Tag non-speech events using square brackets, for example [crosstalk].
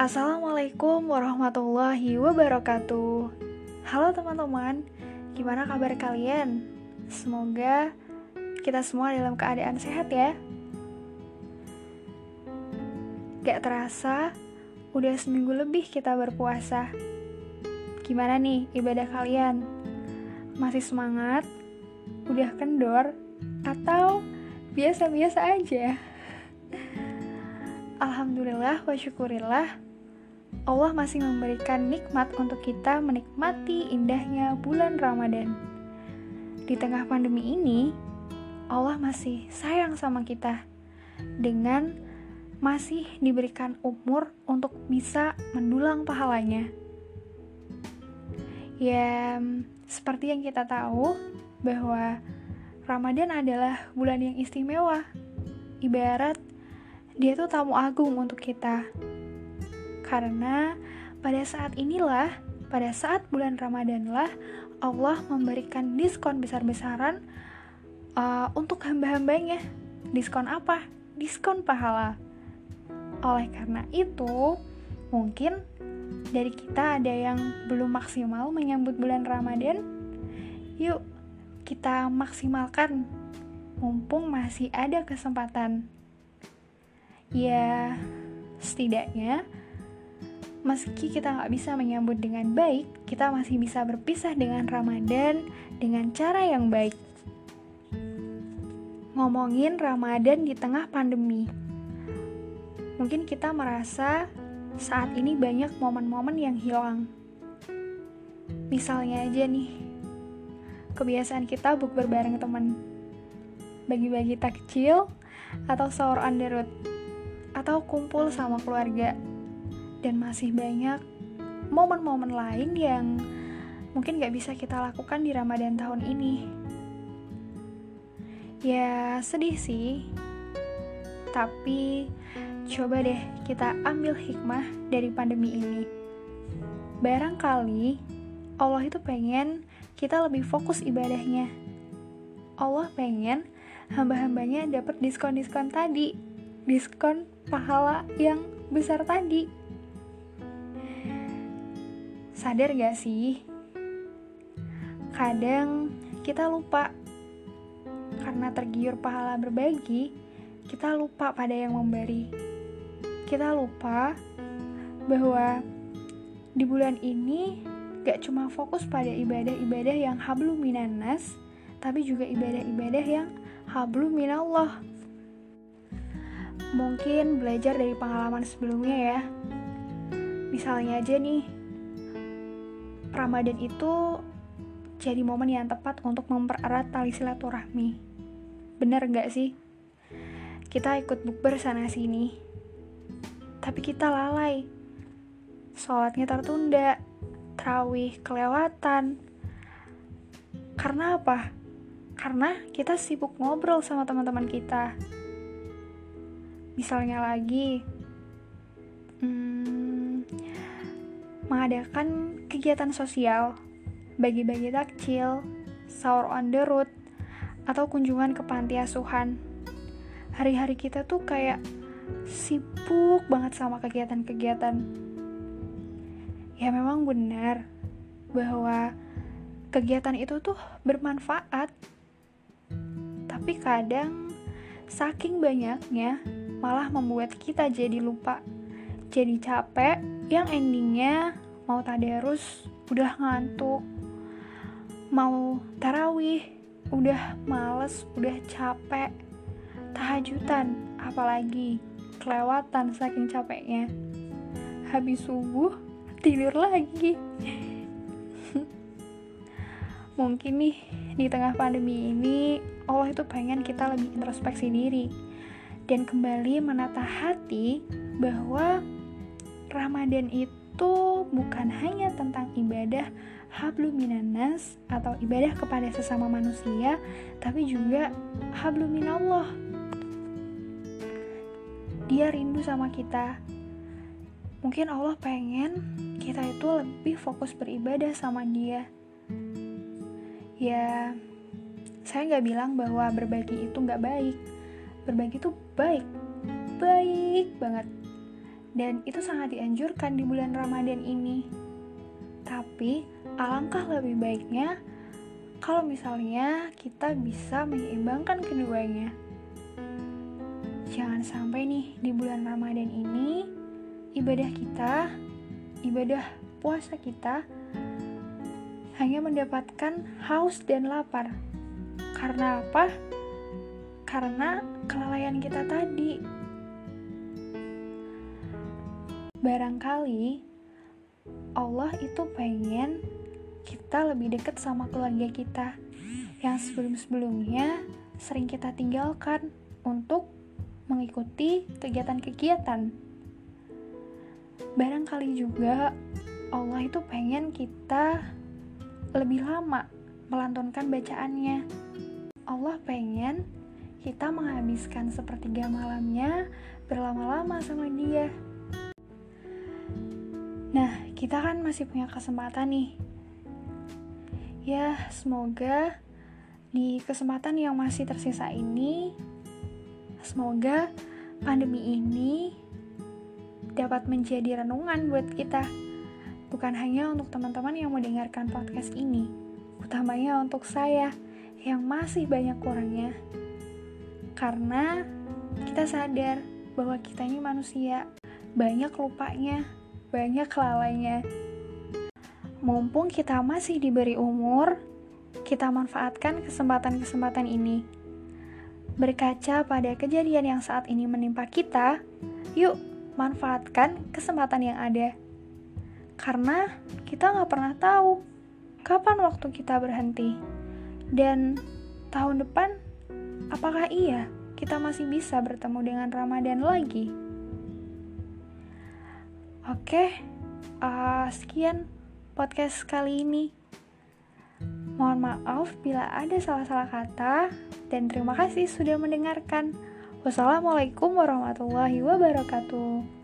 Assalamualaikum warahmatullahi wabarakatuh. Halo teman-teman, gimana kabar kalian? Semoga kita semua dalam keadaan sehat ya. Gak terasa, udah seminggu lebih kita berpuasa. Gimana nih ibadah kalian? Masih semangat? Udah kendor? Atau biasa-biasa aja? Alhamdulillah wa syukurillah Allah masih memberikan nikmat untuk kita menikmati indahnya bulan Ramadan. Di tengah pandemi ini, Allah masih sayang sama kita dengan masih diberikan umur untuk bisa mendulang pahalanya. Ya, seperti yang kita tahu bahwa Ramadan adalah bulan yang istimewa. Ibarat dia tuh tamu agung untuk kita karena pada saat inilah, pada saat bulan Ramadan lah, Allah memberikan diskon besar-besaran uh, untuk hamba-hambanya. Diskon apa? Diskon pahala. Oleh karena itu, mungkin dari kita ada yang belum maksimal menyambut bulan Ramadan. Yuk, kita maksimalkan mumpung masih ada kesempatan. Ya, setidaknya Meski kita nggak bisa menyambut dengan baik, kita masih bisa berpisah dengan Ramadan dengan cara yang baik. Ngomongin Ramadan di tengah pandemi, mungkin kita merasa saat ini banyak momen-momen yang hilang. Misalnya aja nih, kebiasaan kita bukber bareng teman, bagi-bagi takjil, atau sahur on the road, atau kumpul sama keluarga dan masih banyak momen-momen lain yang mungkin gak bisa kita lakukan di Ramadan tahun ini. Ya sedih sih, tapi coba deh kita ambil hikmah dari pandemi ini. Barangkali Allah itu pengen kita lebih fokus ibadahnya. Allah pengen hamba-hambanya dapat diskon-diskon tadi, diskon pahala yang besar tadi. Sadar gak sih? Kadang kita lupa karena tergiur pahala berbagi, kita lupa pada yang memberi. Kita lupa bahwa di bulan ini gak cuma fokus pada ibadah-ibadah yang hablu minanas, tapi juga ibadah-ibadah yang hablu minallah. Mungkin belajar dari pengalaman sebelumnya ya. Misalnya aja nih, Ramadan itu jadi momen yang tepat untuk mempererat tali silaturahmi. Bener gak sih? Kita ikut bukber sana sini. Tapi kita lalai. Sholatnya tertunda, terawih kelewatan. Karena apa? Karena kita sibuk ngobrol sama teman-teman kita. Misalnya lagi, hmm, mengadakan kegiatan sosial, bagi-bagi takjil, sahur on the road, atau kunjungan ke panti asuhan. Hari-hari kita tuh kayak sibuk banget sama kegiatan-kegiatan. Ya memang benar bahwa kegiatan itu tuh bermanfaat. Tapi kadang saking banyaknya malah membuat kita jadi lupa. Jadi capek yang endingnya mau tadarus udah ngantuk mau tarawih udah males udah capek tahajudan apalagi kelewatan saking capeknya. Habis subuh tidur lagi. [laughs] Mungkin nih di tengah pandemi ini Allah itu pengen kita lebih introspeksi diri dan kembali menata hati bahwa Ramadan itu bukan hanya tentang ibadah hablu minanas atau ibadah kepada sesama manusia, tapi juga hablu minallah. Dia rindu sama kita. Mungkin Allah pengen kita itu lebih fokus beribadah sama dia. Ya, saya nggak bilang bahwa berbagi itu nggak baik. Berbagi itu baik, baik banget dan itu sangat dianjurkan di bulan Ramadan ini. Tapi alangkah lebih baiknya kalau misalnya kita bisa menyeimbangkan keduanya. Jangan sampai nih di bulan Ramadan ini ibadah kita, ibadah puasa kita hanya mendapatkan haus dan lapar. Karena apa? Karena kelalaian kita tadi. Barangkali Allah itu pengen kita lebih dekat sama keluarga kita yang sebelum-sebelumnya sering kita tinggalkan untuk mengikuti kegiatan-kegiatan. Barangkali juga Allah itu pengen kita lebih lama melantunkan bacaannya. Allah pengen kita menghabiskan sepertiga malamnya berlama-lama sama dia. Kita kan masih punya kesempatan nih. Ya, semoga di kesempatan yang masih tersisa ini, semoga pandemi ini dapat menjadi renungan buat kita. Bukan hanya untuk teman-teman yang mendengarkan podcast ini, utamanya untuk saya yang masih banyak kurangnya. Karena kita sadar bahwa kita ini manusia, banyak lupanya, banyak kelalainya. Mumpung kita masih diberi umur, kita manfaatkan kesempatan-kesempatan ini. Berkaca pada kejadian yang saat ini menimpa kita, yuk manfaatkan kesempatan yang ada. Karena kita nggak pernah tahu kapan waktu kita berhenti. Dan tahun depan, apakah iya kita masih bisa bertemu dengan Ramadan lagi? Oke, uh, sekian podcast kali ini. Mohon maaf bila ada salah-salah kata, dan terima kasih sudah mendengarkan. Wassalamualaikum warahmatullahi wabarakatuh.